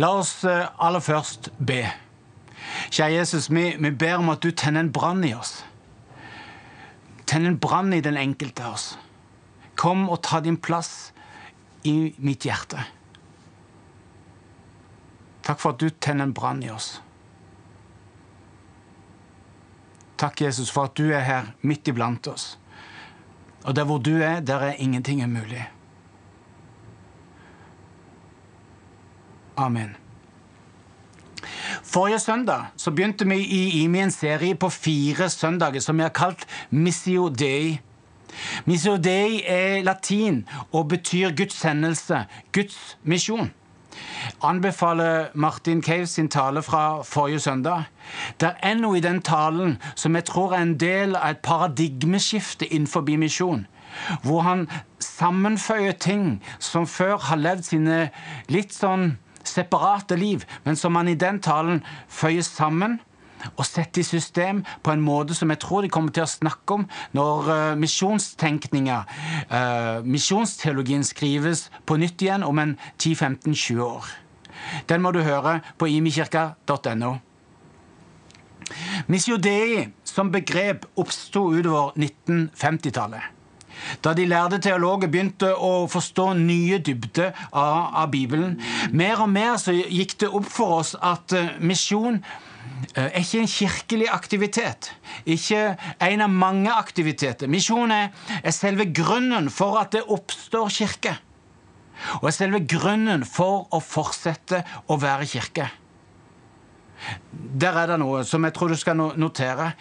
La oss eh, aller først be. Kjære Jesus, vi, vi ber om at du tenner en brann i oss. Tenn en brann i den enkelte av oss. Kom og ta din plass i mitt hjerte. Takk for at du tenner en brann i oss. Takk, Jesus, for at du er her midt iblant oss. Og der hvor du er, der er ingenting umulig. Amen. Forrige søndag så begynte vi i IMI en serie på fire søndager som vi har kalt Missio Dei. Missio Dei er latin og betyr Guds sendelse, Guds misjon. Anbefaler Martin Cave sin tale fra forrige søndag. Det er noe i den talen som jeg tror er en del av et paradigmeskifte innenfor misjon. Hvor han sammenføyer ting som før har levd sine litt sånn separate liv, men som han i den talen føyer sammen og setter i system på en måte som jeg tror de kommer til å snakke om når uh, misjonstenkninga, uh, misjonsteologien, skrives på nytt igjen om en 10-15-20 år. Den må du høre på imikirka.no. Missio Dei som begrep oppsto utover 1950-tallet. Da de lærde teologer begynte å forstå nye dybder av, av, Bibelen. Mer og mer så gikk det opp for oss at uh, misjon uh, er ikke en kirkelig aktivitet. Ikke en av mange aktiviteter. Misjon er, er selve grunnen for at det oppstår kirke. Og er selve grunnen for å fortsette å være kirke. Der er det noe som jeg tror du skal notere.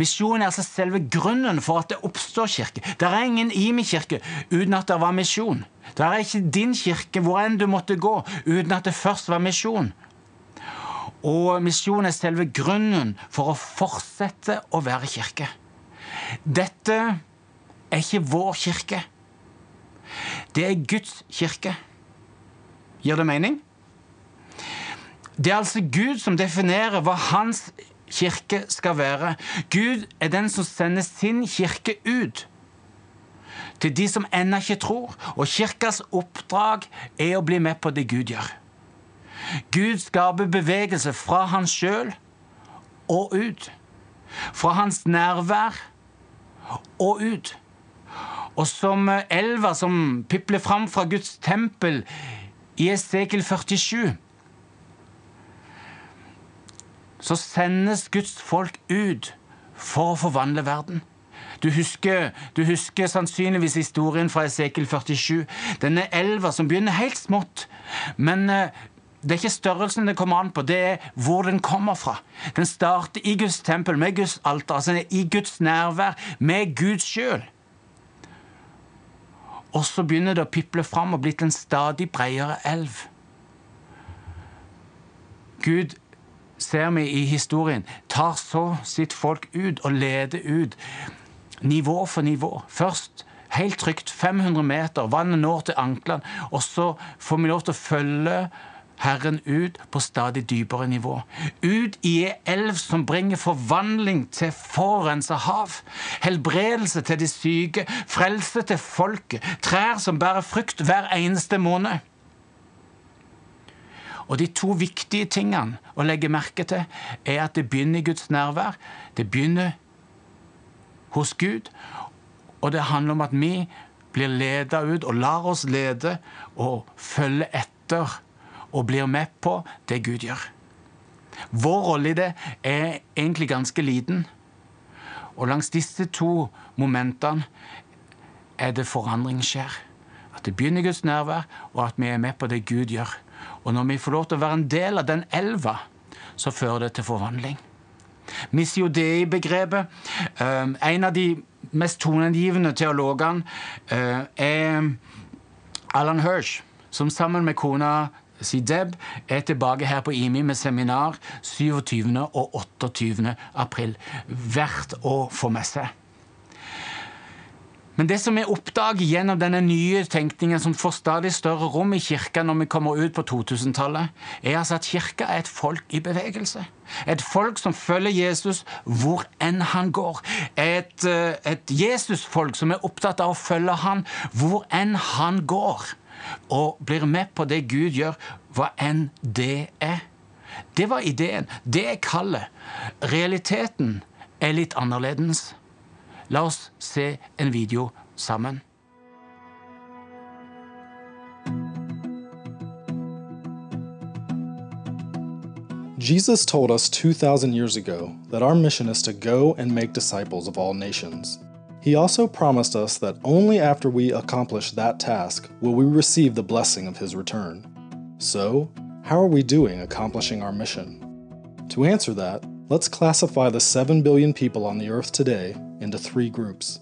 Misjonen er altså selve grunnen for at det oppstår kirke. Det er ingen IMI-kirke uten at det var misjon. Det er ikke din kirke hvor enn du måtte gå uten at det først var misjon. Og misjon er selve grunnen for å fortsette å være kirke. Dette er ikke vår kirke. Det er Guds kirke. Gir det mening? Det er altså Gud som definerer hva hans kirke skal være. Gud er den som sender sin kirke ut til de som ennå ikke tror. Og kirkas oppdrag er å bli med på det Gud gjør. Gud skaper bevegelse fra han sjøl og ut. Fra hans nærvær og ut. Og som elva som pipler fram fra Guds tempel i Esekel 47 så sendes Guds folk ut for å forvandle verden. Du husker, du husker, sannsynligvis historien fra Esekel 47. Denne elva som begynner helt smått. Men eh, det er ikke størrelsen det kommer an på, det er hvor den kommer fra. Den starter i Guds tempel, med Guds alter, altså i Guds nærvær, med Gud sjøl. Og så begynner det å piple fram og blitt en stadig bredere elv. Gud ser vi i historien, tar så sitt folk ut og leder ut nivå for nivå. Først helt trygt 500 meter, vannet når til anklene, og så får vi lov til å følge Herren ut på stadig dypere nivå. Ut i ei elv som bringer forvandling til forurensa hav. Helbredelse til de syke, frelse til folket, trær som bærer frukt hver eneste måned. Og de to viktige tingene å legge merke til er at det begynner i Guds nærvær. Det begynner hos Gud, og det handler om at vi blir leda ut og lar oss lede og følge etter og blir med på det Gud gjør. Vår rolle i det er egentlig ganske liten. Og langs disse to momentene er det forandring skjer. At det begynner i Guds nærvær, og at vi er med på det Gud gjør. Og når vi får lov til å være en del av den elva, så fører det til forvandling. Missio Dei-begrepet eh, En av de mest toneangivende teologene eh, er Alan Hirsch, som sammen med kona si Deb er tilbake her på IMI med seminar 27. og 28. april. Verdt å få med seg. Men det som vi oppdager gjennom denne nye tenkningen som får stadig større rom i kirka når vi kommer ut på 2000-tallet, er altså at kirka er et folk i bevegelse. Et folk som følger Jesus hvor enn han går. Et, eh, et Jesus-folk som er opptatt av å følge han hvor enn han går. Og blir med på det Gud gjør hva enn det er. Det var ideen. Det er kallet. Realiteten er litt annerledes. La oss se en video sammen. Jesus told us 2,000 years ago that our mission is to go and make disciples of all nations. He also promised us that only after we accomplish that task will we receive the blessing of His return. So, how are we doing accomplishing our mission? To answer that, let's classify the 7 billion people on the earth today into three groups.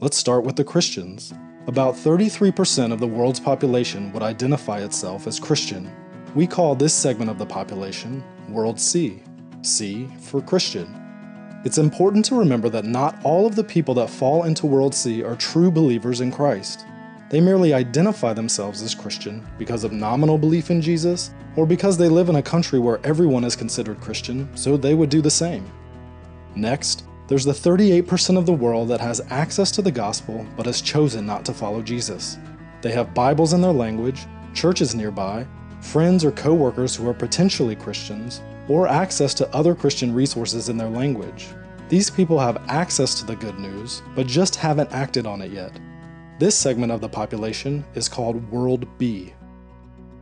Let's start with the Christians. About 33% of the world's population would identify itself as Christian. We call this segment of the population World C, C for Christian. It's important to remember that not all of the people that fall into World C are true believers in Christ. They merely identify themselves as Christian because of nominal belief in Jesus or because they live in a country where everyone is considered Christian, so they would do the same. Next, there's the 38% of the world that has access to the gospel but has chosen not to follow Jesus. They have Bibles in their language, churches nearby, friends or coworkers who are potentially Christians, or access to other Christian resources in their language. These people have access to the good news, but just haven't acted on it yet. This segment of the population is called World B.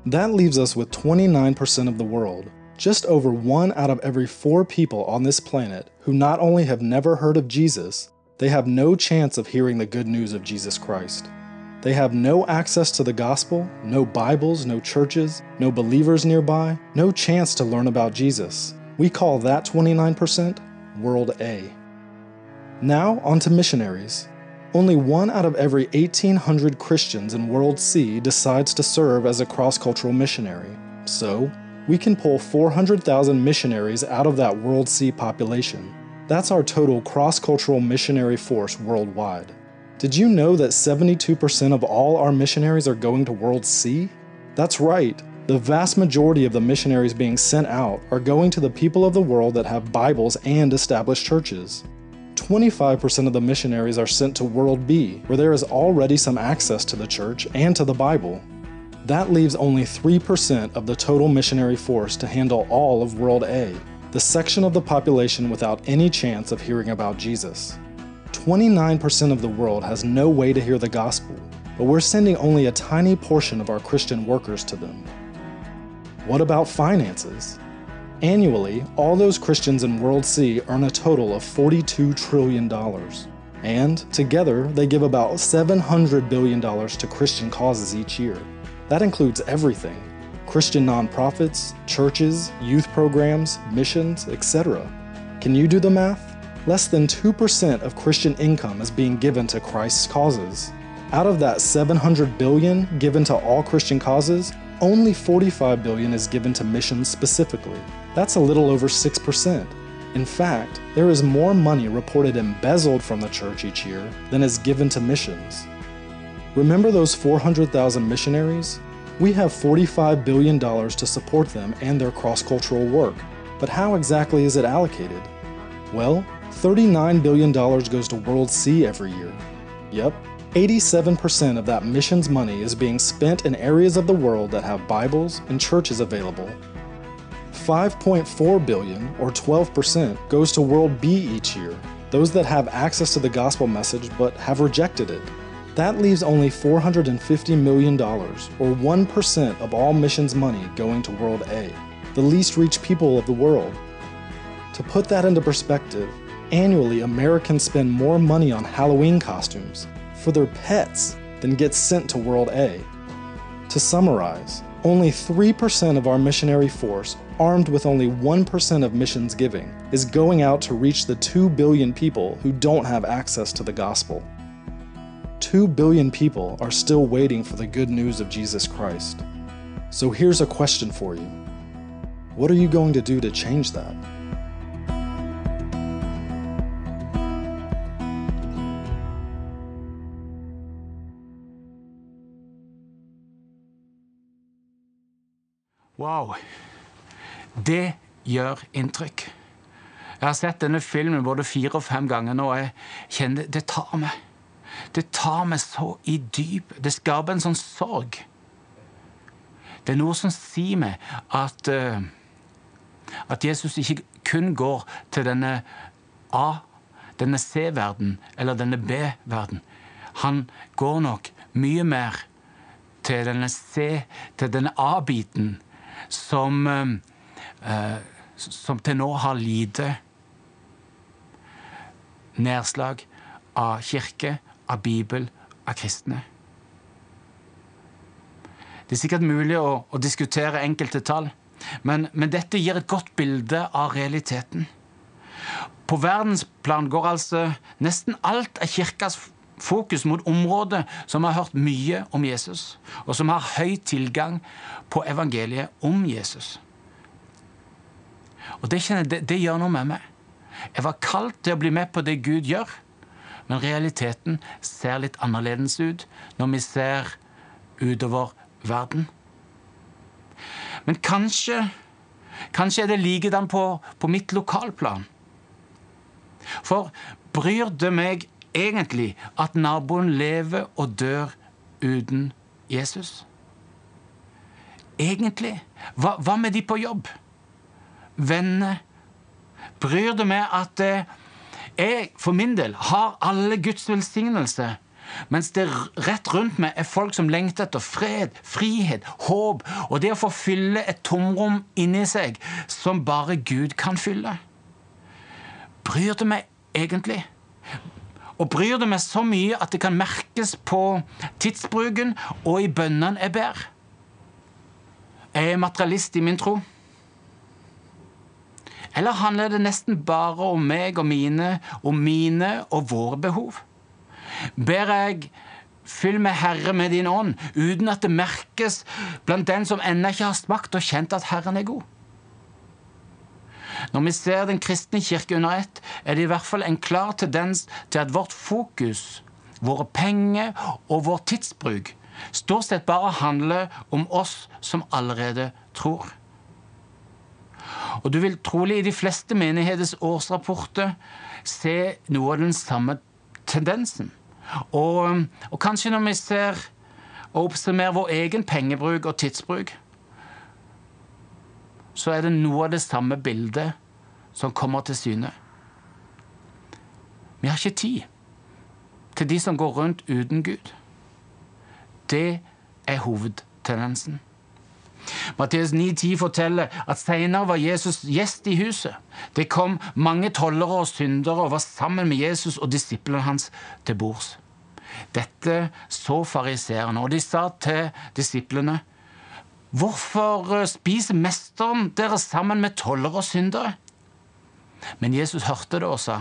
That leaves us with 29% of the world, just over one out of every four people on this planet who not only have never heard of Jesus, they have no chance of hearing the good news of Jesus Christ. They have no access to the gospel, no Bibles, no churches, no believers nearby, no chance to learn about Jesus. We call that 29% World A. Now, on to missionaries. Only one out of every 1,800 Christians in World C decides to serve as a cross cultural missionary. So, we can pull 400,000 missionaries out of that World C population. That's our total cross cultural missionary force worldwide. Did you know that 72% of all our missionaries are going to World C? That's right, the vast majority of the missionaries being sent out are going to the people of the world that have Bibles and established churches. 25% of the missionaries are sent to World B, where there is already some access to the church and to the Bible. That leaves only 3% of the total missionary force to handle all of World A, the section of the population without any chance of hearing about Jesus. 29% of the world has no way to hear the gospel, but we're sending only a tiny portion of our Christian workers to them. What about finances? Annually, all those Christians in World C earn a total of $42 trillion. And together, they give about $700 billion to Christian causes each year. That includes everything Christian nonprofits, churches, youth programs, missions, etc. Can you do the math? Less than 2% of Christian income is being given to Christ's causes. Out of that 700 billion given to all Christian causes, only 45 billion is given to missions specifically. That's a little over 6%. In fact, there is more money reported embezzled from the church each year than is given to missions. Remember those 400,000 missionaries? We have $45 billion to support them and their cross cultural work. But how exactly is it allocated? Well, $39 billion goes to World C every year. Yep, 87% of that missions money is being spent in areas of the world that have Bibles and churches available. 5.4 billion, or 12%, goes to World B each year, those that have access to the gospel message but have rejected it. That leaves only $450 million, or 1% of all missions money going to World A, the least reached people of the world. To put that into perspective, Annually, Americans spend more money on Halloween costumes for their pets than gets sent to World A. To summarize, only 3% of our missionary force, armed with only 1% of missions giving, is going out to reach the 2 billion people who don't have access to the gospel. 2 billion people are still waiting for the good news of Jesus Christ. So here's a question for you What are you going to do to change that? Wow. Det gjør inntrykk. Jeg har sett denne filmen både fire og fem ganger nå, og jeg kjenner det tar meg. Det tar meg så i dyp Det skaper en sånn sorg. Det er noe som sier meg at, uh, at Jesus ikke kun går til denne A, denne C-verden, eller denne B-verden. Han går nok mye mer til denne C, til denne A-biten, som, eh, som til nå har lite nedslag av kirke, av Bibel, av kristne. Det er sikkert mulig å, å diskutere enkelte tall, men, men, dette gir et godt bilde av realiteten. På verdensplan går altså nesten alt av kirkas fokus mot områder som har hørt mye om Jesus, og som har høy tilgang på evangeliet om Jesus. Og det, jeg, det, det gjør noe med meg. Jeg var kalt til å bli med på det Gud gjør, men realiteten ser litt annerledes ut når vi ser utover verden. Men kanskje, kanskje er det likedan på, på mitt lokalplan. For bryr det meg egentlig at naboen lever og dør uten Jesus? Egentlig? Hva, hva med de på jobb? Venner? Bryr det meg at jeg for min del har alle Guds velsignelse mens det rett rundt meg er folk som lengter etter fred, frihet, håp og det å få fylle et tomrom inni seg som bare Gud kan fylle. Bryr det meg egentlig? Og bryr det meg så mye at det kan merkes på tidsbruken og i bønnene jeg ber? Jeg er materialist i min tro. Eller handler det nesten bare om meg og mine, om mine og våre behov? ber jeg Fyll meg, Herre, med din ånd, uten at det merkes blant den som ennå ikke har smakt og kjent at Herren er god. Når vi ser Den kristne kirke under ett, er det i hvert fall en klar tendens til at vårt fokus, våre penger og vår tidsbruk stort sett bare handler om oss som allerede tror. Og du vil trolig i de fleste menigheters årsrapporter se noe av den samme tendensen. Og, og kanskje når vi ser og oppsummerer vår egen pengebruk og tidsbruk, så er det noe av det samme bildet som kommer til syne. Vi har ikke tid til de som går rundt uten Gud. Det er hovedtendensen. Matteus 9,10 forteller at senere var Jesus gjest i huset. Det kom mange tollere og syndere og var sammen med Jesus og disiplene hans til bords. Dette så fariseerne, og de sa til disiplene Hvorfor spiser mesteren dere sammen med tollere og syndere? Men Jesus hørte det og sa,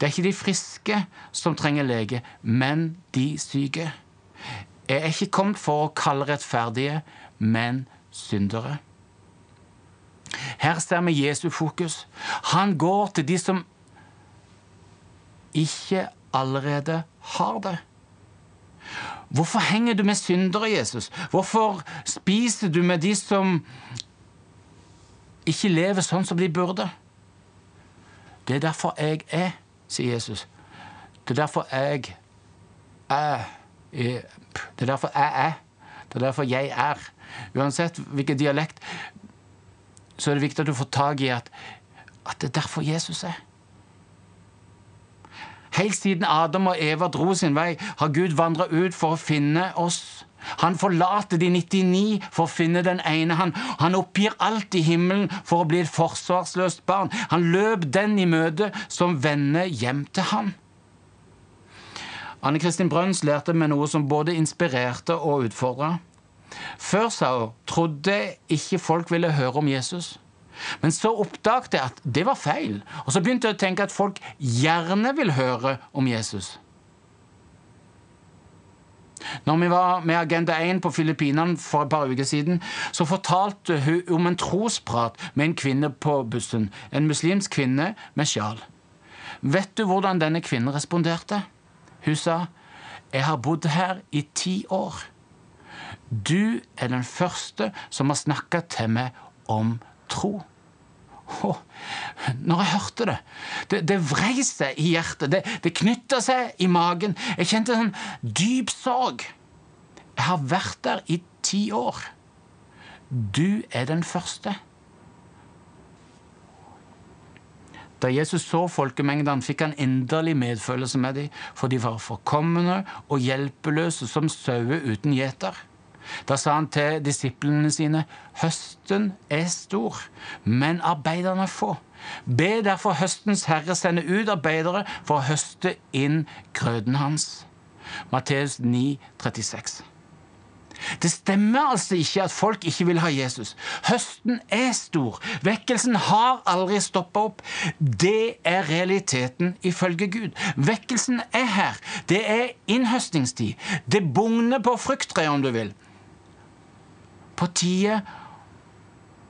Det er ikke de friske som trenger lege, men de syke. Jeg er ikke kommet for å kalle rettferdige, men syndere. Her ser vi Jesu fokus. Han går til de som ikke allerede har det. Hvorfor henger du med syndere, Jesus? Hvorfor spiser du med de som ikke lever sånn som de burde? Det er derfor jeg er, sier Jesus. Det er derfor jeg er. Det er derfor jeg er. Det er derfor jeg er. Uansett hvilken dialekt, så er det viktig at du får tak i at, at det er derfor Jesus er. Helt siden Adam og Eva dro sin vei, har Gud vandra ut for å finne oss. Han forlater de 99 for å finne den ene. Han, han oppgir alt i himmelen for å bli et forsvarsløst barn. Han løp den i møte som vender hjem til han. Anne Kristin Brøns lærte meg noe som både inspirerte og utfordra. Før, sa hun, trodde ikke folk ville høre om Jesus. Men så oppdaget jeg at det var feil. Og så begynte jeg å tenke at folk gjerne vil høre om Jesus. Når vi var med Agenda 1 på Filippinene for et par uker siden, så fortalte hun om en trosprat med en kvinne på bussen. En muslimsk kvinne med sjal. Vet du hvordan denne kvinnen responderte? Hun sa, 'Jeg har bodd her i ti år.' Du er den første som har snakka til meg om tro. Oh, når jeg hørte det Det, det vrei seg i hjertet. Det, det knytta seg i magen. Jeg kjente en dyp sorg. Jeg har vært der i ti år du er den første. Da Jesus så folkemengdene, fikk han inderlig medfølelse med dem, for de var forkomne og hjelpeløse som sauer uten gjeter. Da sa han til disiplene sine, høsten er stor, men arbeiderne få. Be derfor høstens herre sende ut arbeidere for å høste inn grøden hans. Matteus 9, 36. Det stemmer altså ikke at folk ikke vil ha Jesus. Høsten er stor. Vekkelsen har aldri stoppa opp. Det er realiteten ifølge Gud. Vekkelsen er her. Det er innhøstningstid. Det bugner på frukttreet, om du vil. På tide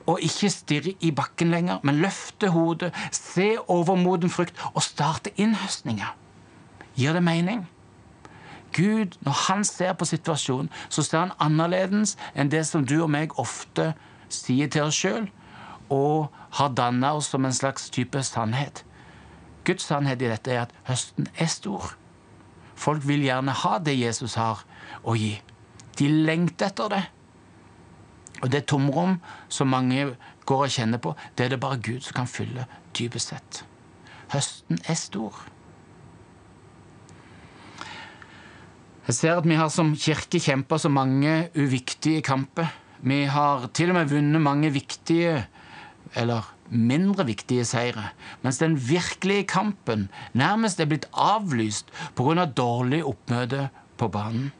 å ikke stirre i bakken lenger, men løfte hodet, se overmoden frukt og starte innhøstninga. Gir det mening? Gud, når han ser på situasjonen, så ser han annerledes enn det som du og meg ofte sier til oss sjøl, og har danna oss som en slags type sannhet. Guds sannhet i dette er at høsten er stor. Folk vil gjerne ha det Jesus har å gi. De lengter etter det. Og det tomrom som mange går og kjenner på, det er det bare Gud som kan fylle, dypest sett. Høsten er stor. Jeg ser at vi har som kirke kjempa så mange uviktige kamper. Vi har til og med vunnet mange viktige, eller mindre viktige seire, mens den virkelige kampen nærmest er blitt avlyst pga. Av dårlig oppmøte på banen.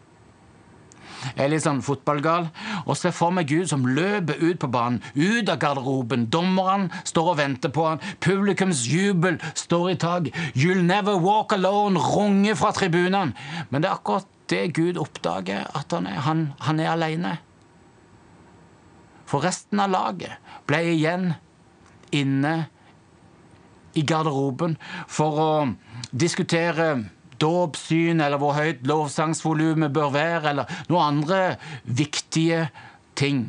Er litt sånn fotballgal og ser for meg Gud som løper ut på banen, ut av garderoben. Dommerne står og venter på han. Publikums jubel står i tak. You'll never walk alone runger fra tribunene. Men det er akkurat det Gud oppdager at han er. Han, han er alene. For resten av laget ble igjen inne i garderoben for å diskutere dåpssyn, eller hvor høyt lovsangsvolumet bør være, eller noen andre viktige ting.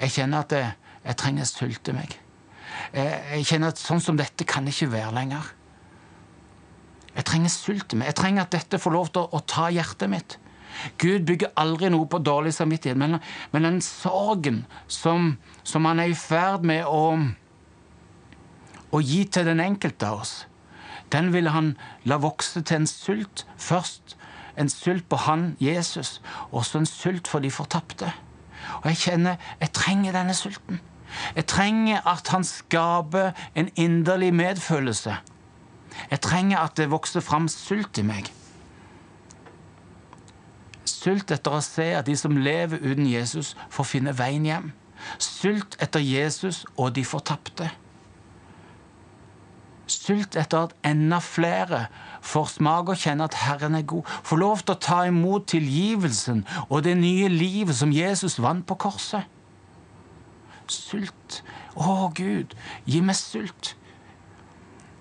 Jeg kjenner at jeg, jeg trenger å sulte meg. Jeg, jeg kjenner at sånn som dette kan ikke være lenger. Jeg trenger sulte meg. Jeg trenger at dette får lov til å, å ta hjertet mitt. Gud bygger aldri noe på dårlig samvittighet, men, men den sorgen som, som, han er i ferd med å, å gi til den enkelte av oss, den vil han la vokse til en sult først. En sult på han, Jesus, og så en sult for de fortapte. Og jeg kjenner jeg trenger denne sulten. Jeg trenger at han skaper en inderlig medfølelse jeg trenger at det vokser fram sult i meg. Sult etter å se at de som lever uten Jesus, får finne veien hjem. Sult etter Jesus og de fortapte. Sult etter at enda flere får smake og kjenne at Herren er god. Får lov til å ta imot tilgivelsen og det nye livet som Jesus vant på korset. Sult. Å, Gud, gi meg sult.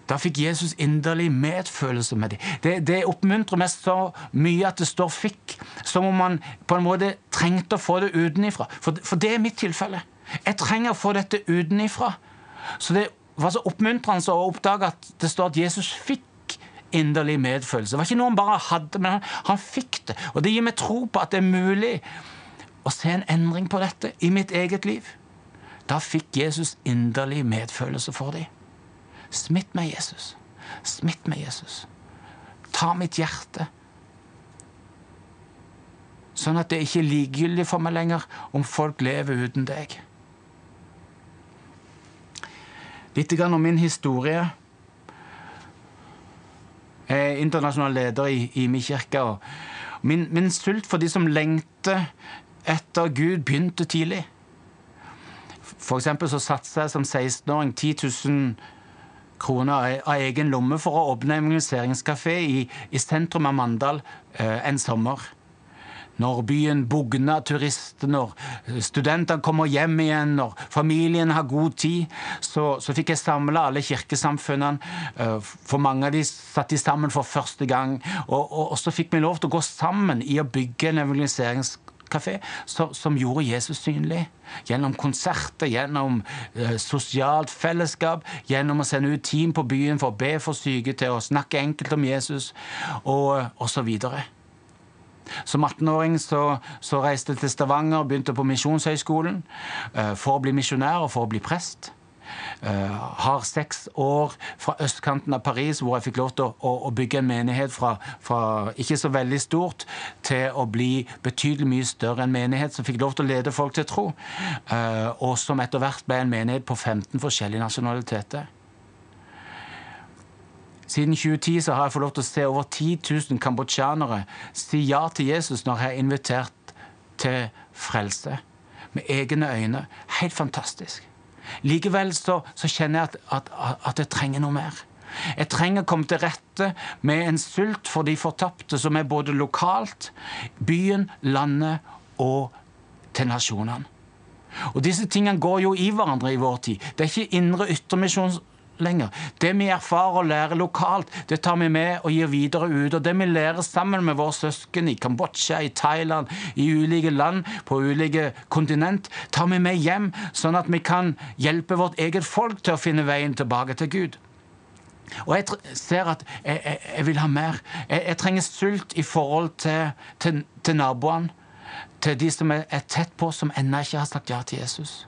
Da fikk Jesus inderlig medfølelse med dem. Det, det oppmuntrer meg så mye at det står 'fikk', som om man på en måte trengte å få det utenifra. For, for det er mitt tilfelle. Jeg trenger å få dette utenifra. Så det var så oppmuntrende å oppdage at det står at Jesus fikk inderlig medfølelse. Det var ikke noe han bare hadde, men han, han fikk det. Og det gir meg tro på at det er mulig å se en endring på dette i mitt eget liv. Da fikk Jesus inderlig medfølelse for dem. Smitt meg, Jesus. Smitt meg, Jesus. Ta mitt hjerte. Sånn at det ikke er likegyldig for meg lenger om folk lever uten deg. Litt om min historie. Jeg er internasjonal leder i, min kirke. Min, min sult for de som lengter etter Gud, begynte tidlig. For eksempel så satsa jeg som 16-åring 10 000 kroner av egen lomme for å åpne en investeringskafé i, i, sentrum av Mandal eh, en sommer. Når byen bugner turister, når studentene kommer hjem igjen, når familien har god tid, så, så fikk jeg samla alle kirkesamfunnene. Eh, for mange av de satt de sammen for første gang. Og, og, og så fikk vi lov til å gå sammen i å bygge en evangeliseringskafé kafé som, som, gjorde Jesus synlig. Gjennom konserter, gjennom eh, sosialt fellesskap, gjennom å sende ut team på byen for å be for syke til å snakke enkelt om Jesus, og, videre. Som 18-åring så, så, reiste jeg til Stavanger, begynte på Misjonshøgskolen uh, for å bli misjonær og for å bli prest. Uh, har seks år fra østkanten av Paris hvor jeg fikk lov til å, å, å bygge en menighet fra, fra, ikke så veldig stort til å bli betydelig mye større enn menighet, som fikk lov til å lede folk til tro. Uh, og som etter hvert ble en menighet på 15 forskjellige nasjonaliteter. Siden 2010 så har jeg fått lov til å se over 10 000 kambodsjanere si ja til Jesus når jeg er invitert til frelse. Med egne øyne. Helt fantastisk. Likevel så, så kjenner jeg at, at, at jeg trenger noe mer. Jeg trenger å komme til rette med en sult for de fortapte, som er både lokalt, byen, landet og til nasjonene. Og disse tingene går jo i hverandre i vår tid. Det er ikke indre yttermisjon lenger. Det vi erfarer og lærer lokalt, det tar vi med og gir videre ut. Og det vi lærer sammen med våre søsken i Kambodsja, i Thailand, i ulike land, på ulike kontinent, tar vi med hjem, sånn at vi kan hjelpe vårt eget folk til å finne veien tilbake til Gud. Og jeg ser at jeg, jeg, jeg vil ha mer. Jeg, jeg, trenger sult i forhold til, til, til naboene. Til de som er, tett på, som ennå ikke har sagt ja til Jesus.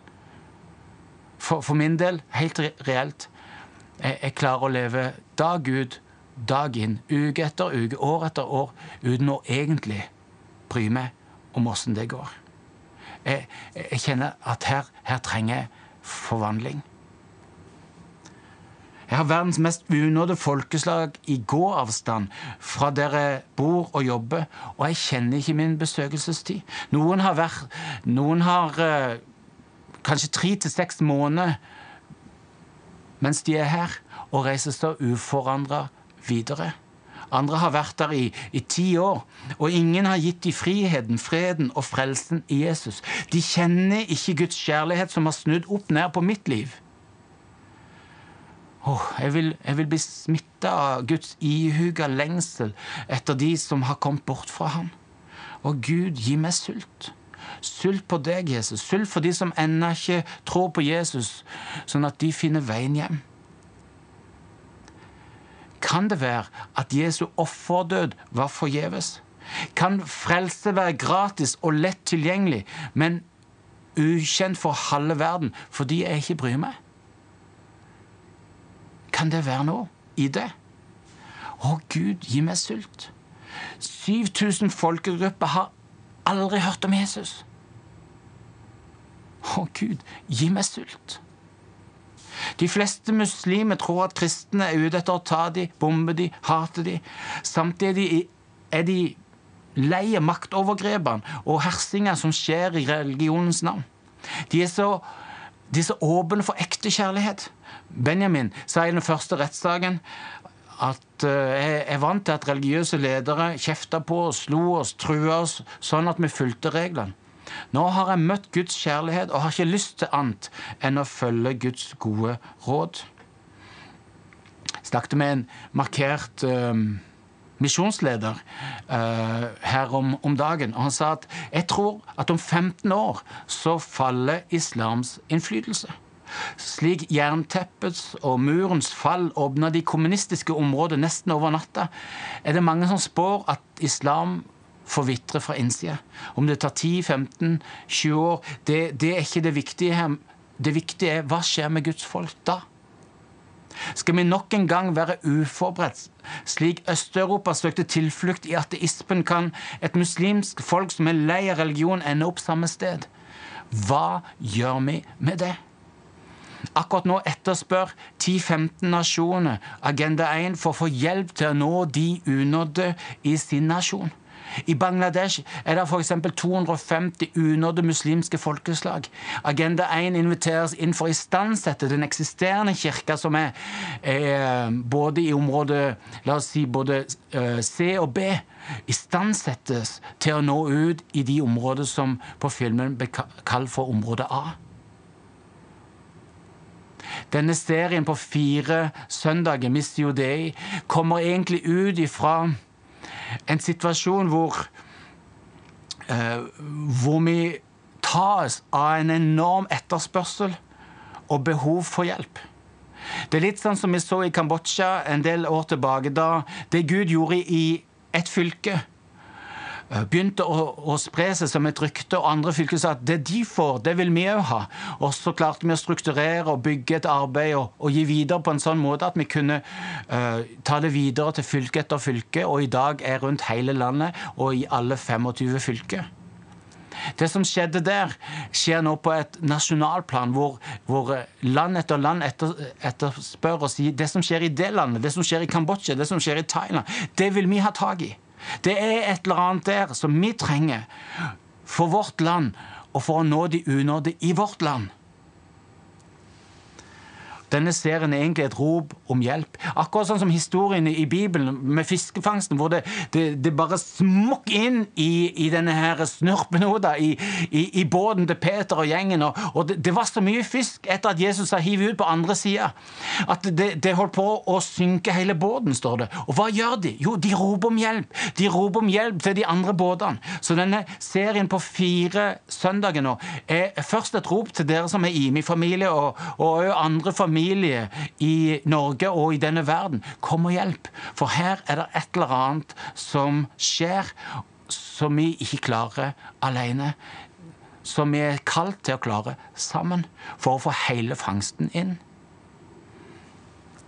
For, for min del, helt reelt, jeg, jeg klarer å leve dag ut, dag inn, uke etter uke, år etter år, uten å egentlig bry meg om åssen det går. Jeg, jeg, kjenner at her, her trenger jeg forvandling. Jeg har verdens mest unådde folkeslag i gåavstand fra der jeg bor og jobber, og jeg kjenner ikke min besøkelsestid. Noen har, vært, noen har eh, kanskje tre til seks måneder mens de er her, og reiser da uforandra videre. Andre har vært der i, i ti år, og ingen har gitt dem friheten, freden og frelsen i Jesus. De kjenner ikke Guds kjærlighet som har snudd opp ned på mitt liv. Oh, jeg, vil, jeg vil bli smitta av Guds ihuga lengsel etter de som har kommet bort fra ham. Og Gud, gi meg sult. Sult på deg, Jesus. Sult for de som ennå ikke tror på Jesus, sånn at de finner veien hjem. Kan det være at Jesu offerdød var forgjeves? Kan frelse være gratis og lett tilgjengelig, men ukjent for halve verden fordi jeg ikke bryr meg? Kan det være noe i det? Å, Gud, gi meg sult. 7000 folkegrupper har aldri hørt om Jesus. Å, Gud, gi meg sult. De fleste muslimer tror at kristne er ute etter å ta dem, bombe dem, hate dem. Samtidig er de lei av maktovergrepene og hersinga som skjer i religionens navn. De er så, de er så åpne for ekte kjærlighet. Benjamin sa i den første rettssaken at uh, jeg er vant til at religiøse ledere kjefta på oss, slo oss, trua oss, sånn at vi fulgte reglene. Nå har jeg møtt Guds kjærlighet og har ikke lyst til annet enn å følge Guds gode råd. Jeg snakket med en markert uh, misjonsleder uh, her om, om, dagen, og han sa at jeg tror at om 15 år så faller islams innflytelse. Slik jernteppets og murens fall åpna de kommunistiske områdene nesten over natta, er det mange som spår at islam forvitrer fra innsida. Om det tar 10-15-20 år, det, det, er ikke det viktige her. Det viktige er hva skjer med Guds folk da? Skal vi nok en gang være uforberedt, slik Øst-Europa søkte tilflukt i ateismen, kan et muslimsk folk som er lei av religion, ende opp samme sted? Hva gjør vi med det? Akkurat nå etterspør 10-15 nasjoner Agenda 1 for å få hjelp til å nå de unådde i sin nasjon. I Bangladesh er det f.eks. 250 unådde muslimske folkeslag. Agenda 1 inviteres inn for å istandsette den eksisterende kirka, som er, er, både i området la oss si både uh, C og B, istandsettes til å nå ut i de områder som på filmen ble kalt for område A. Denne serien på fire søndager, Miss Judei, kommer egentlig ut ifra en situasjon hvor eh, hvor vi tas av en enorm etterspørsel og behov for hjelp. Det er litt sånn som vi så i Kambodsja en del år tilbake, da det Gud gjorde i et fylke begynte å, å, spre seg som et rykte, og andre fylker sa at det de får, det vil vi òg ha. Og så klarte vi å strukturere og bygge et arbeid og, og gi videre på en sånn måte at vi kunne uh, ta det videre til fylke etter fylke, og i dag er rundt hele landet og i alle 25 fylker. Det som skjedde der, skjer nå på et nasjonalplan, hvor, hvor land etter land etter, etterspør og sier det som skjer i det landet, det som skjer i Kambodsja, det som skjer i Thailand, det vil vi ha tak i. Det er et eller annet der som vi trenger for vårt land og for å nå de unådde i vårt land. Denne serien er egentlig et rop om hjelp. Akkurat sånn som historien i Bibelen med fiskefangsten, hvor det, det, det bare smukk inn i, i, denne her snurpenoda i, i, i, båten til Peter og gjengen. Og, og det, det, var så mye fisk etter at Jesus har hivet ut på andre sida, at det, holdt på å synke hele båten, står det. Og hva gjør de? Jo, de roper om hjelp. De roper om hjelp til de andre båtene. Så denne serien på fire søndager nå er først et rop til dere som er IMI-familie, og, og andre familier familie i Norge og i denne verden. Kom og hjelp, for her er det et eller annet som skjer som vi ikke klarer alene. Som vi er kalt til å klare sammen for å få hele fangsten inn.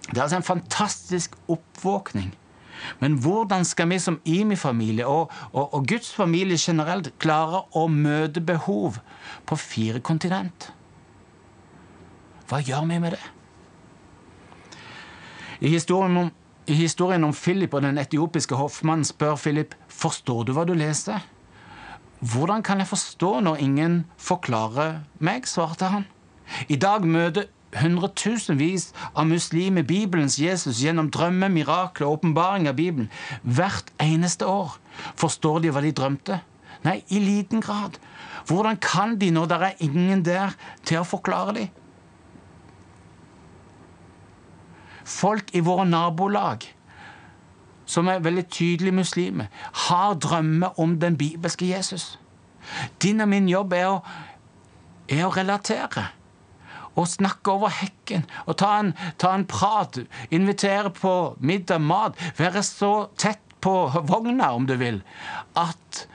Det er altså en fantastisk oppvåkning. Men hvordan skal vi som IMI-familie og, og, og, Guds familie generelt klare å møte behov på fire kontinent? Hva gjør vi med det? I historien om, i historien om Philip og den etiopiske hoffmannen spør Philip forstår du hva du leser. Hvordan kan jeg forstå når ingen forklarer meg, svarte han. I dag møter hundretusenvis av muslimer Bibelens Jesus gjennom drømmer, mirakler og åpenbaring av Bibelen hvert eneste år. Forstår de hva de drømte? Nei, i liten grad. Hvordan kan de når det er ingen der til å forklare dem? Folk i våre nabolag som er veldig tydelige muslimer, har drømmer om den bibelske Jesus. Din og min jobb er å, er å relatere. Og snakke over hekken. Og ta en, ta en prat. Invitere på middag, mat. Være så tett på vogna, om du vil, at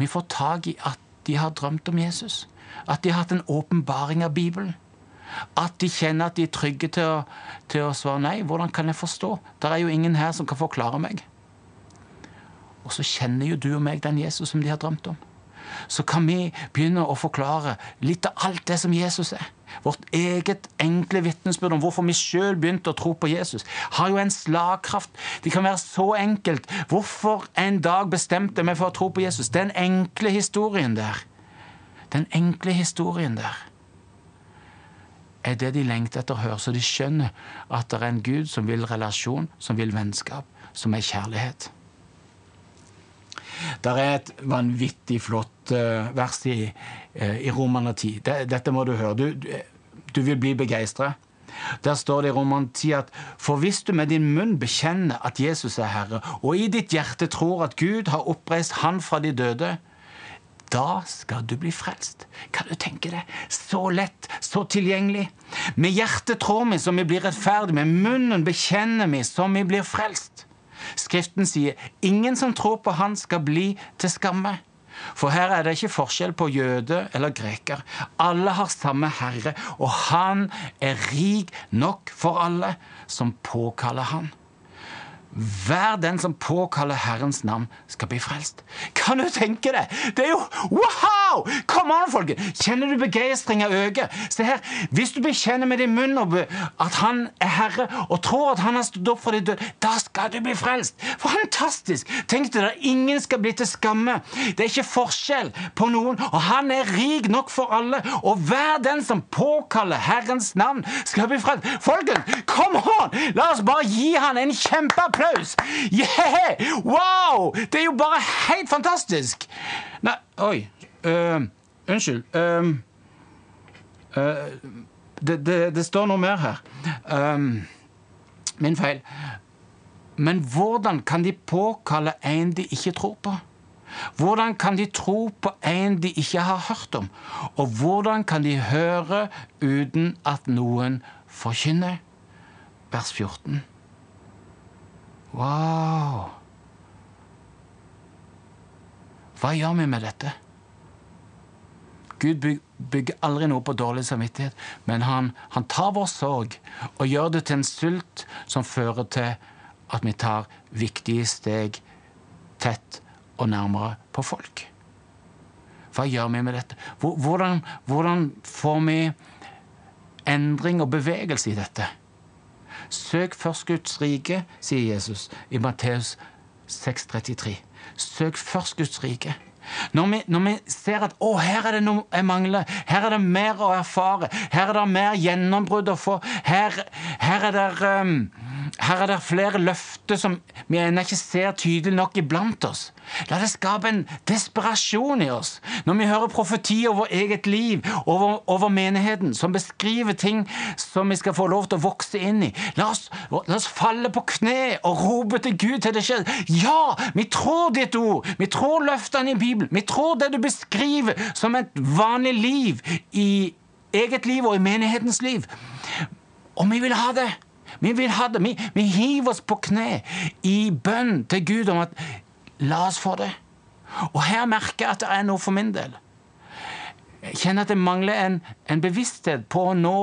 vi får tak i at de har drømt om Jesus. At de har hatt en åpenbaring av Bibelen. At de kjenner at de er trygge til å, til å svare nei. Hvordan kan jeg forstå? Det er jo ingen her som kan forklare meg. Og så kjenner jo du og meg den Jesus som de har drømt om. Så kan vi begynne å forklare litt av alt det som Jesus er. Vårt eget enkle vitnesbyrd om hvorfor vi sjøl begynte å tro på Jesus, har jo en slagkraft. Det kan være så enkelt. Hvorfor en dag bestemte meg for å tro på Jesus? Den enkle historien der. Den enkle historien der er det de lengter etter å høre, så de skjønner at det er en Gud som vil relasjon, som vil vennskap, som er kjærlighet. Det er et vanvittig flott uh, vers i, uh, i Romerne 10. Dette må du høre. Du, du vil bli begeistra. Der står det i Roman 10 at for hvis du med din munn bekjenner at Jesus er Herre, og i ditt hjerte tror at Gud har oppreist Han fra de døde, da skal du bli frelst. Kan du tenke det? Så lett, så tilgjengelig. Med hjertet tror vi som vi blir rettferdige, med munnen bekjenner vi som vi blir frelst. Skriften sier ingen som tror på Han, skal bli til skamme. For her er det ikke forskjell på jøde eller greker. Alle har samme Herre, og Han er rik nok for alle som påkaller Han. Hver den som påkaller Herrens navn, skal bli frelst. Kan du tenke deg? Det er jo wow! Kom an, folket! Kjenner du begeistringa øke? Se her. Hvis du bekjenner med din munn at Han er Herre, og tror at Han har stått opp for de døde, da skal du bli frelst. Fantastisk! Tenk deg det. Ingen skal bli til skamme. Det er ikke forskjell på noen, og Han er rik nok for alle. Og hver den som påkaller Herrens navn, skal bli frelst. Folkens, kom on! La oss bare gi Han en kjempeapplaus applaus! Yeah! Wow! Det er jo bare helt fantastisk! Nei, oi. Uh, unnskyld. Uh, uh, det, det, det, står noe mer her. Um, min feil. Men hvordan kan de påkalle en de ikke tror på? Hvordan kan de tro på en de ikke har hørt om? Og hvordan kan de høre uten at noen forkynner? Vers 14. Wow! Hva gjør vi med dette? Gud bygger aldri noe på dårlig samvittighet, men han, han, tar vår sorg og gjør det til en sult som fører til at vi tar viktige steg tett og nærmere på folk. Hva gjør vi med dette? Hvordan, hvordan får vi endring og bevegelse i dette? Søk først Guds rike, sier Jesus i Matteus 6,33. Søk først Guds rike. Når vi, når vi, ser at å, her er det noe jeg mangler, her er det mer å erfare, her er det mer gjennombrudd å få, her, her, er, det, um, her er det flere løfter som vi ennå ikke ser tydelig nok iblant oss. La det skape en desperasjon i oss når vi hører profeti over eget liv, over, over menigheten, som beskriver ting som vi skal få lov til å vokse inn i. La oss, la oss falle på kne og rope til Gud til det skjer. Ja, vi tror ditt ord, vi tror løftene i. Bibelen. Vi tror det du beskriver som et vanlig liv i eget liv og i menighetens liv. Og vi vil ha det. Vi vil ha det. Vi, vi hiver oss på kne i bønn til Gud om at la oss få det. Og her merker jeg at det er noe for min del. Jeg kjenner at det mangler en, en bevissthet på å nå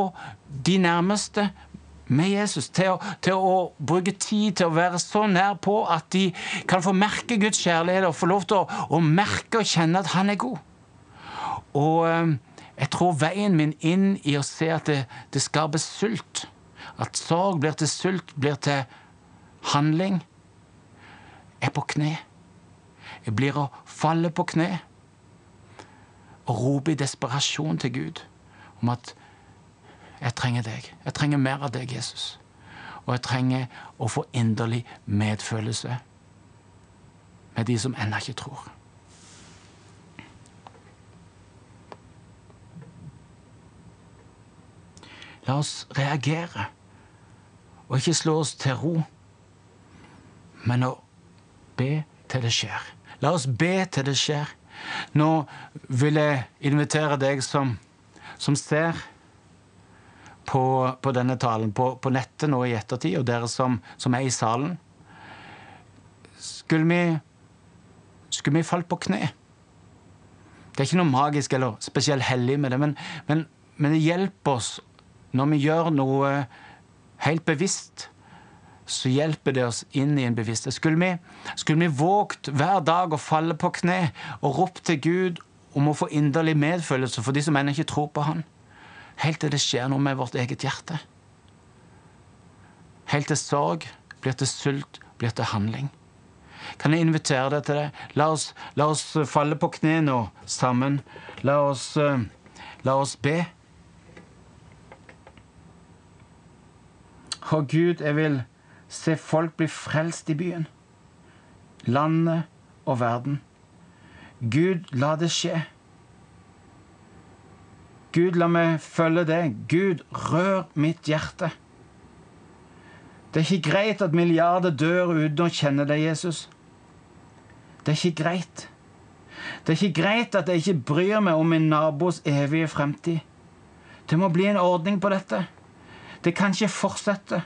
de nærmeste med Jesus, til å, til å, bruke tid til å være så nær på at de kan få merke Guds kjærlighet og få lov til å, å merke og kjenne at Han er god. Og eh, jeg tror veien min inn i å se at det, det skaper sult, at sorg blir til sult, blir til handling, er på kne. Jeg blir å falle på kne og rope i desperasjon til Gud om at jeg trenger deg. Jeg trenger mer av deg, Jesus. Og jeg trenger å få inderlig medfølelse med de som ennå ikke tror. La oss reagere og ikke slå oss til ro, men å be til det skjer. La oss be til det skjer. Nå vil jeg invitere deg som, som ser på, på denne talen på, på, nettet nå i ettertid, og dere som, som er i salen Skulle vi, skulle vi falt på kne? Det er ikke noe magisk eller spesielt hellig med det, men, men, men det hjelper oss når vi gjør noe helt bevisst så hjelper det oss inn i en bevissthet. Skulle vi, skulle vi vågt hver dag å falle på kne og rope til Gud om å få inderlig medfølelse for de som ennå ikke tror på Han? helt til det skjer noe med vårt eget hjerte. Helt til sorg blir til sult, blir til handling. Kan jeg invitere deg til det? La oss, la oss falle på kne nå sammen. La oss, uh, la oss be. Å Gud, jeg vil se folk bli frelst i byen, landet og verden. Gud, la det skje. Gud, la meg følge deg. Gud, rør mitt hjerte. Det er ikke greit at milliarder dør uten å kjenne deg, Jesus. Det er ikke greit. Det er ikke greit at jeg ikke bryr meg om min nabos evige fremtid. Det må bli en ordning på dette. Det kan ikke fortsette.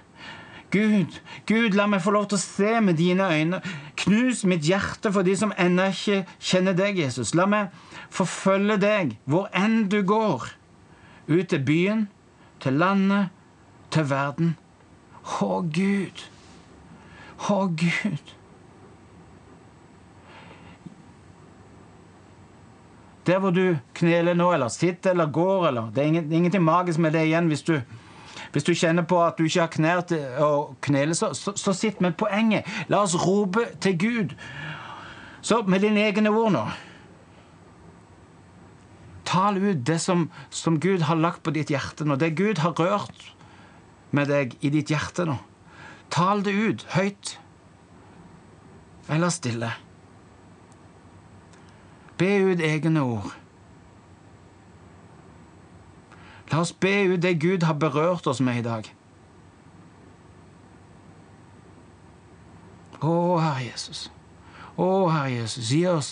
Gud, Gud, la meg få lov til å se med dine øyne. Knus mitt hjerte for de som ennå ikke kjenner deg, Jesus. La meg forfølge deg hvor enn du går. Ut til byen, til landet, til verden. Å, Gud. Å, Gud. Der hvor du kneler nå, eller sitter eller går, eller Det er ingenting magisk med det igjen hvis du, hvis du kjenner på at du ikke har knær til å knele, så, så, så sitt med poenget. La oss rope til Gud. Så med dine egne ord nå Tal ut det som, som, Gud har lagt på ditt hjerte nå. Det Gud har rørt med deg i ditt hjerte nå. Tal det ut høyt eller stille. Be ut egne ord. La oss be ut det Gud har berørt oss med i dag. Å, Herre Jesus. Å, Herre Jesus, gi oss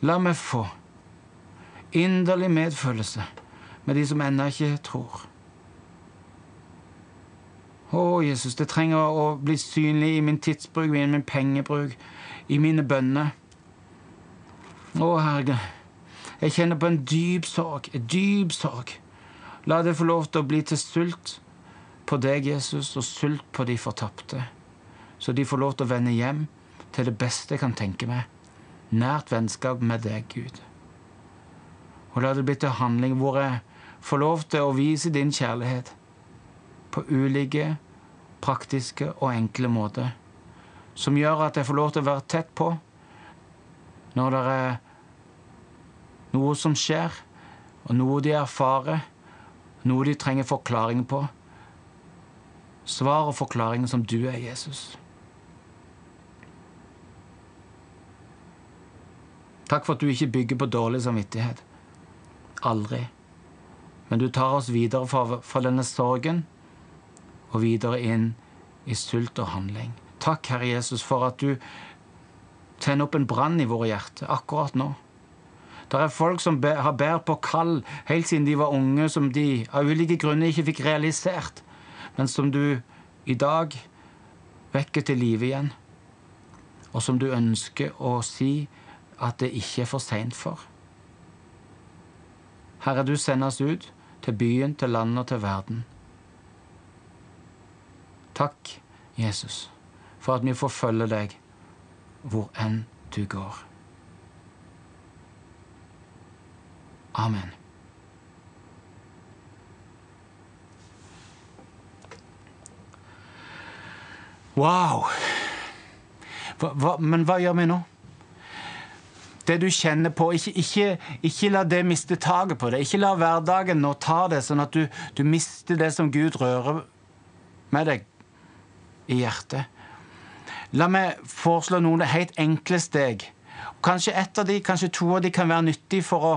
La meg få inderlig medfølelse med de som ennå ikke tror. Å, Jesus, det trenger å bli synlig i min tidsbruk, i min pengebruk, i mine bønner. Å, Herre, jeg kjenner på en dyp sorg, en dyp sorg. La det få lov til å bli til sult på deg, Jesus, og sult på de fortapte. Så de får lov til å vende hjem til det beste jeg kan tenke meg. Nært vennskap med deg, Gud. Og la det bli til handling hvor jeg får lov til å vise din kjærlighet på ulike, praktiske og enkle måter. Som gjør at jeg får lov til å være tett på når det er noe som skjer, og noe de erfarer, noe de trenger forklaring på. Svar og forklaring som du er, Jesus. Takk for at du ikke bygger på dårlig samvittighet. Aldri. Men du tar oss videre fra, denne sorgen og videre inn i sult og handling. Takk, Herre Jesus, for at du tenner opp en brann i våre hjerter akkurat nå. Det er folk som har båret på kall helt siden de var unge, som de av ulike grunner ikke fikk realisert, men som du i dag vekker til live igjen, og som du ønsker å si at det ikke er for seint for. Herre, du sender oss ut til byen, til landet og til verden. Takk, Jesus, for at vi får følge deg hvor enn du går. Amen. Wow! Hva, hva, men hva gjør vi nå? Det du kjenner på, ikke, ikke, ikke la det miste taket på det. Ikke la hverdagen nå ta det, sånn at du, du mister det som Gud rører med deg i hjertet. La meg foreslå noen helt enkle steg Kanskje ett av de, kanskje to av de kan være nyttig for å,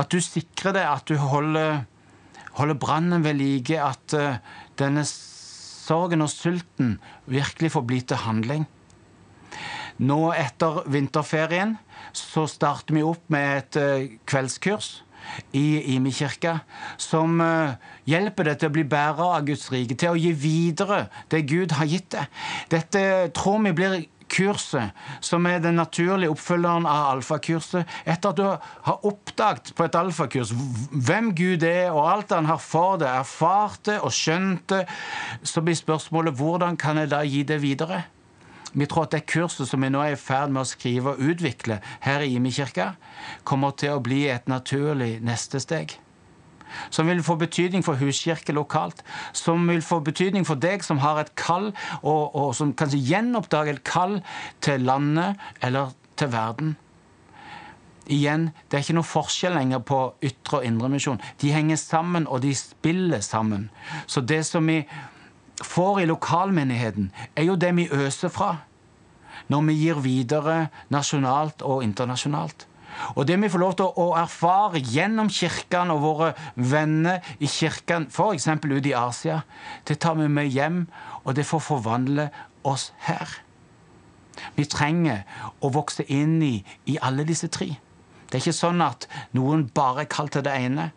at du sikrer deg at du holder, holder brannen ved like, at uh, denne sorgen og sulten virkelig får bli til handling. Nå etter vinterferien så starter vi opp med et uh, kveldskurs i Imi kirke, som uh, hjelper deg til å bli bærer av Guds rike, til å gi videre det Gud har gitt deg. Dette tror vi blir kurset, som er den naturlige oppfølgeren av alfakurset, etter at du har oppdaget på et alfakurs hvem Gud er, og alt han har for deg, erfart det og skjønt det, så blir spørsmålet hvordan kan jeg da gi det videre? Vi tror at det kurset som vi nå er i ferd med å skrive og utvikle her i Imi kirke, kommer til å bli et naturlig neste steg som vil få betydning for huskirke lokalt, som vil få betydning for deg som har et kall, og, og som kanskje gjenoppdager et kall til landet eller til verden. Igjen, det er ikke noe forskjell lenger på ytre og indre misjon. De henger sammen, og de spiller sammen. Så det som vi får i lokalmenigheten, er jo det vi øser fra når vi gir videre nasjonalt og internasjonalt. Og det vi får lov til å erfare gjennom kirkene og våre venner i kirkene, f.eks. ute i Asia, det tar vi med hjem, og det får forvandle oss her. Vi trenger å vokse inn i, i alle disse tre. Det er ikke sånn at noen bare er kalt til det ene.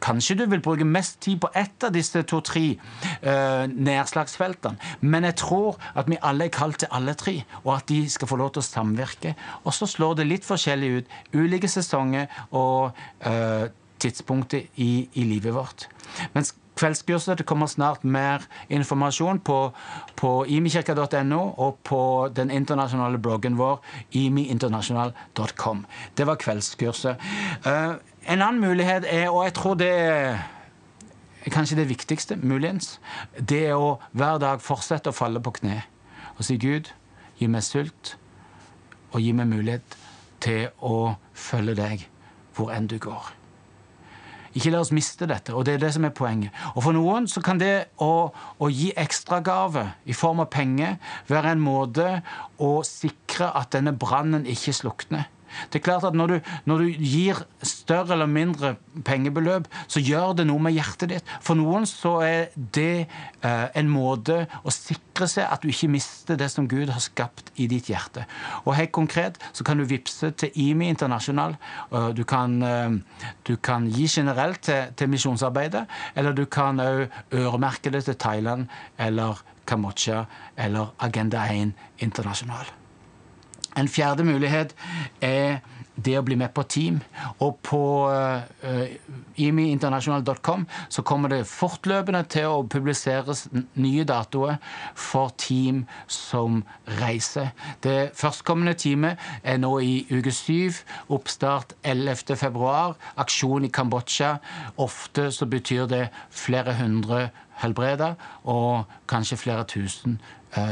Kanskje du vil bruke mest tid på ett av disse to-tre uh, nedslagsfeltene, men jeg tror at vi alle er kalt til alle tre, og at de skal få lov til å samvirke. Og så slår det litt forskjellig ut. Ulike sesonger og uh, tidspunkter i, i, livet vårt. Mens kveldskurset det kommer snart mer informasjon på, på imikirka.no og på den internasjonale bloggen vår imiinternasjonal.com. Det var kveldskurset. Uh, en annen mulighet er, og jeg tror det er kanskje det viktigste, muligens, det er å hver dag fortsette å falle på kne og si Gud, gi meg sult, og gi meg mulighet til å følge deg hvor enn du går. Ikke la oss miste dette, og det er det som er poenget. Og For noen så kan det å, å gi ekstragave i form av penger være en måte å sikre at denne brannen ikke slukner. Det er klart at når du, når du, gir større eller mindre pengebeløp, så gjør det noe med hjertet ditt. For noen så er det eh, en måte å sikre seg at du ikke mister det som Gud har skapt i ditt hjerte. Og helt konkret så kan du vippse til IMI Internasjonal. Du kan, eh, du kan gi generelt til, til misjonsarbeidet, eller du kan òg øremerke det til Thailand eller Kambodsja eller Agenda 1 Internasjonal. En fjerde mulighet er det å bli med på team. Og på uh, imiinternasjonal.com så kommer det fortløpende til å publiseres nye datoer for team som reiser. Det førstkommende teamet er nå i uke syv. Oppstart 11. februar. Aksjon i Kambodsja. Ofte så betyr det flere hundre helbreda og kanskje flere tusen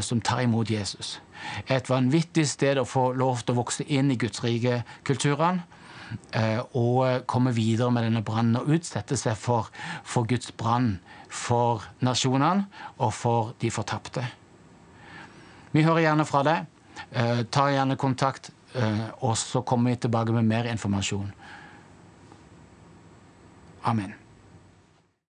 som tar imot Jesus et vanvittig sted å få lov til å vokse inn i Guds rike kulturene. Eh, og komme videre med denne brannen og utsette seg for, for Guds brann for nasjonene og for de fortapte. Vi hører gjerne fra deg. Eh, ta gjerne kontakt, eh, og så kommer vi tilbake med mer informasjon. Amen.